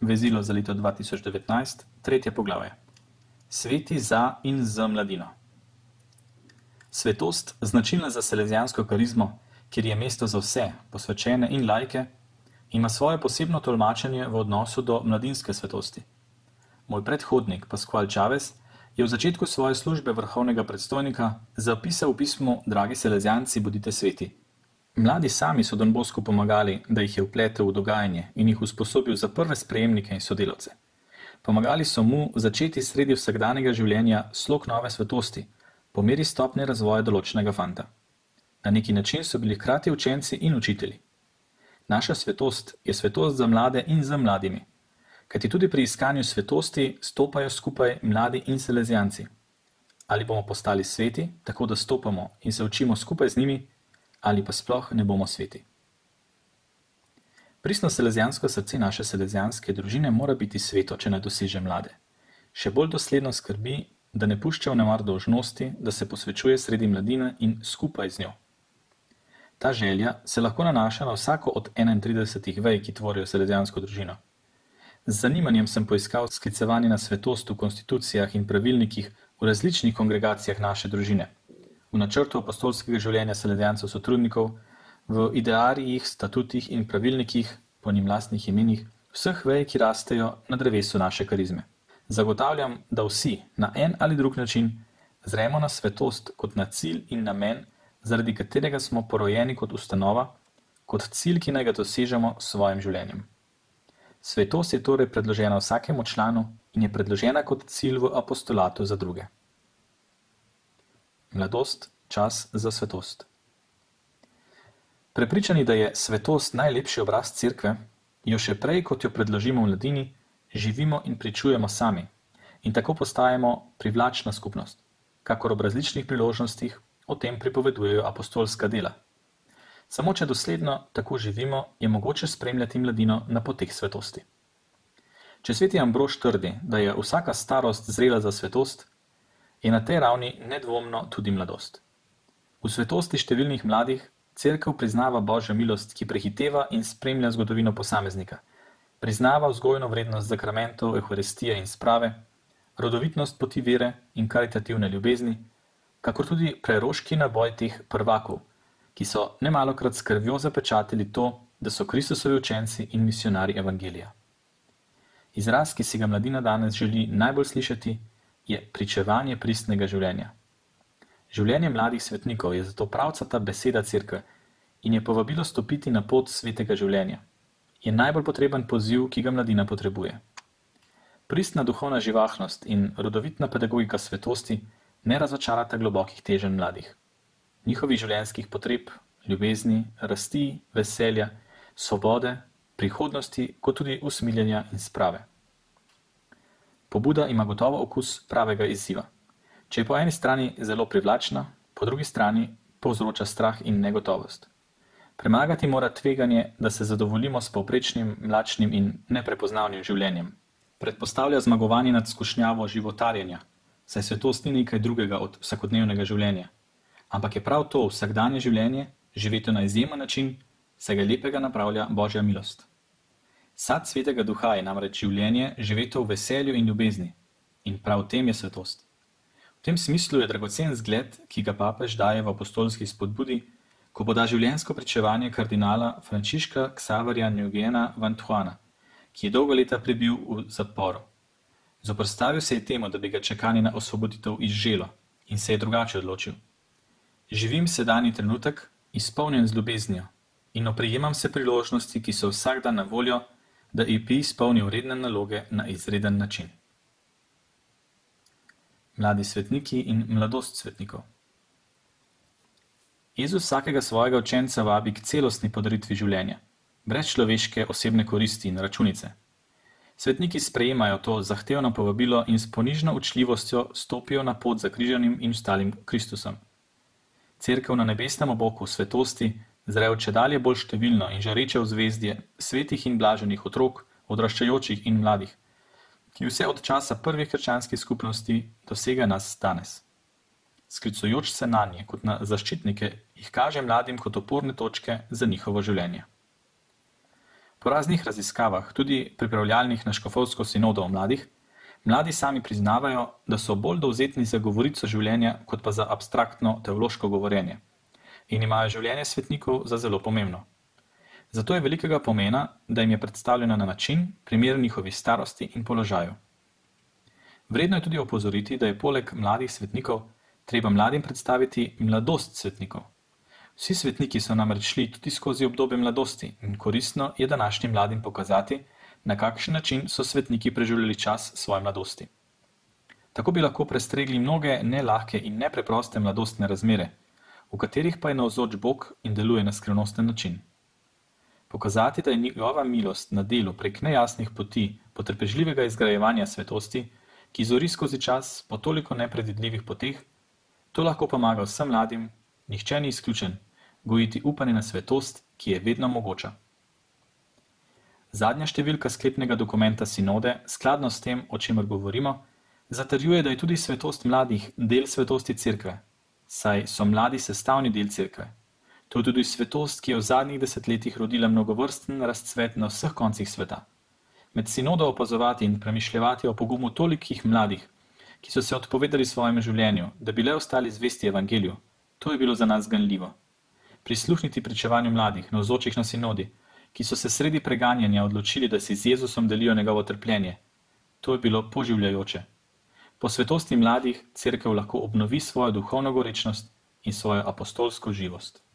vezilo za leto 2019, tretje poglavje. Sveti za in z mladino. Svetost, značilna za selezijansko karizmo, kjer je mesto za vse, posvečene in lajke, ima svoje posebno tolmačenje v odnosu do mladinske svetosti. Moj predhodnik Pascual Čavez je v začetku svoje službe vrhovnega predstojnika zapisal v pismu: Dragi selezijanci, bodite sveti. Mladi sami so Don Bosku pomagali, da jih je vpletel v dogajanje in jih usposobil za prve sprejemnike in sodelavce. Pomagali so mu začeti sredi vsakdanjega življenja slog nove svetosti, po meri stopne razvoja določenega fanta. Na neki način so bili hkrati učenci in učitelji. Naša svetost je svetost za mlade in za mladimi, kajti tudi pri iskanju svetosti stopajo skupaj mladi in selezijanci. Ali bomo postali sveti, tako da stopamo in se učimo skupaj z njimi, ali pa sploh ne bomo sveti. Pristno selezijansko srce naše selezijanske družine mora biti sveto, če ne doseže mlade. Še bolj dosledno skrbi, da ne pušča v nemar dožnosti, da se posvečuje sredi mladine in skupaj z njo. Ta želja se lahko nanaša na vsako od 31 vej, ki tvorijo selezijansko družino. Z zanimanjem sem poiskal sklicevanje na svetost v konstitucijah in pravilnikih v različnih kongregacijah naše družine v načrtu apostolskega življenja selezijancev sotrudnikov, v idearijih, statutih in pravilnikih, po njim lastnih imenih, vseh vej, ki rastejo na drevesu naše karizme. Zagotavljam, da vsi na en ali drug način zremo na svetost kot na cilj in namen, zaradi katerega smo porojeni kot ustanova, kot cilj, ki naj ga dosežemo s svojim življenjem. Svetost je torej predložena vsakemu članu in je predložena kot cilj v apostolatu za druge. Mladost, čas za svetost. Prepričani, da je svetost najlepši obraz cerkve, jo še prej, kot jo predložimo mladini, živimo in pričujemo sami in tako postajamo privlačna skupnost, kakor ob različnih priložnostih o tem pripovedujejo apostolska dela. Samo če dosledno tako živimo, je mogoče spremljati mladino na poteh svetosti. Če sveti Ambrož trdi, da je vsaka starost zrela za svetost, je na tej ravni nedvomno tudi mladost. V svetosti številnih mladih crkva priznava božjo milost, ki prehiteva in spremlja zgodovino posameznika, priznava vzgojno vrednost zakramentov, euharistije in sprave, rodovitnost poti vere in karitativne ljubezni, kakor tudi preroški naboj teh prvakov, ki so nemalokrat s krvjo zapečatili to, da so Kristusovi učenci in misionari evangelija. Izraz, ki si ga mladina danes želi najbolj slišati, je pričevanje pristnega življenja. Življenje mladih svetnikov je zato pravcata beseda crkve in je povabilo stopiti na pot svetega življenja. Je najbolj potreben poziv, ki ga mladina potrebuje. Pristna duhovna živahnost in rodovitna pedagogika svetosti ne razočarata globokih teženj mladih. Njihovih življenjskih potreb, ljubezni, rasti, veselja, svobode, prihodnosti, kot tudi usmiljenja in sprave. Pobuda ima gotovo okus pravega izziva. Če je po eni strani zelo privlačna, po drugi strani povzroča strah in negotovost. Premagati mora tveganje, da se zadovoljimo s povprečnim, mlačnim in neprepoznavnim življenjem. Predpostavlja zmagovanje nad skušnjavo životarjenja, saj svetost ni nekaj drugega od vsakodnevnega življenja. Ampak je prav to vsakdanje življenje, živeti na izjemen način, saj ga lepega napravlja Božja milost. Sad svetega duha je namreč življenje, živeto v veselju in ljubezni. In prav v tem je svetost. V tem smislu je dragocen zgled, ki ga papež daje v apostolski spodbudi, ko poda življenjsko pričevanje kardinala Frančiška Ksavarja Njugena Vantuana, ki je dolgo leta prebil v zaporu. Zoprstavil se je temu, da bi ga čakali na osvoboditev izželo in se je drugače odločil. Živim sedanji trenutek, izpolnjen z ljubeznijo in oprijemam se priložnosti, ki so vsak dan na voljo, da EP izpolni uredne naloge na izreden način. Mladi svetniki in mladost svetnikov. Jezus vsakega svojega učenca vabi k celostni podaritvi življenja, brez človeške osebne koristi in računice. Svetniki sprejemajo to zahtevno povabilo in s ponižno učljivostjo stopijo na pot za križanim in ostalim Kristusom. Cerkev na nebesnem oboku svetosti zrejo če dalje bolj številno in žareče v zvezdje svetih in blaženih otrok, odraščajočih in mladih, ki vse od časa prvih krščanskih skupnosti dosega nas danes. Sklicujoč se na nje kot na zaščitnike, jih kaže mladim kot oporne točke za njihovo življenje. Po raznih raziskavah, tudi pripravljalnih na škofovsko sinodo o mladih, mladi sami priznavajo, da so bolj dovzetni za govorico življenja, kot pa za abstraktno teološko govorjenje in imajo življenje svetnikov za zelo pomembno. Zato je velikega pomena, da jim je predstavljena na način, primeren njihovi starosti in položaju. Vredno je tudi opozoriti, da je poleg mladih svetnikov treba mladim predstaviti mladost svetnikov. Vsi svetniki so namreč šli tudi skozi obdobje mladosti in koristno je današnjim mladim pokazati, na kakšen način so svetniki preživljali čas svoje mladosti. Tako bi lahko prestregli mnoge nelahke in nepreproste mladostne razmere, v katerih pa je navzoč Bog in deluje na skrivnosten način. Pokazati, da je njegova milost na delu prek nejasnih poti potrpežljivega izgrajevanja svetosti, ki zori skozi čas po toliko nepredvidljivih poteh, to lahko pomaga vsem mladim, nihče ni izključen gojiti upanje na svetost, ki je vedno mogoča. Zadnja številka sklepnega dokumenta sinode, skladno s tem, o čemer govorimo, zatrjuje, da je tudi svetost mladih del svetosti cerkve, saj so mladi sestavni del cerkve. To je tudi svetost, ki je v zadnjih desetletjih rodila mnogovrsten razcvet na vseh koncih sveta. Med sinodo opazovati in premišljati o pogumu tolikih mladih, ki so se odpovedali svojemu življenju, da bi le ostali zvesti evangeliju, to je bilo za nas ganljivo prisluhniti pričevanju mladih, navzočih na sinodi, ki so se sredi preganjanja odločili, da si z Jezusom delijo njegovo trpljenje. To je bilo poživljajoče. Po svetosti mladih crkev lahko obnovi svojo duhovno gorečnost in svojo apostolsko živost.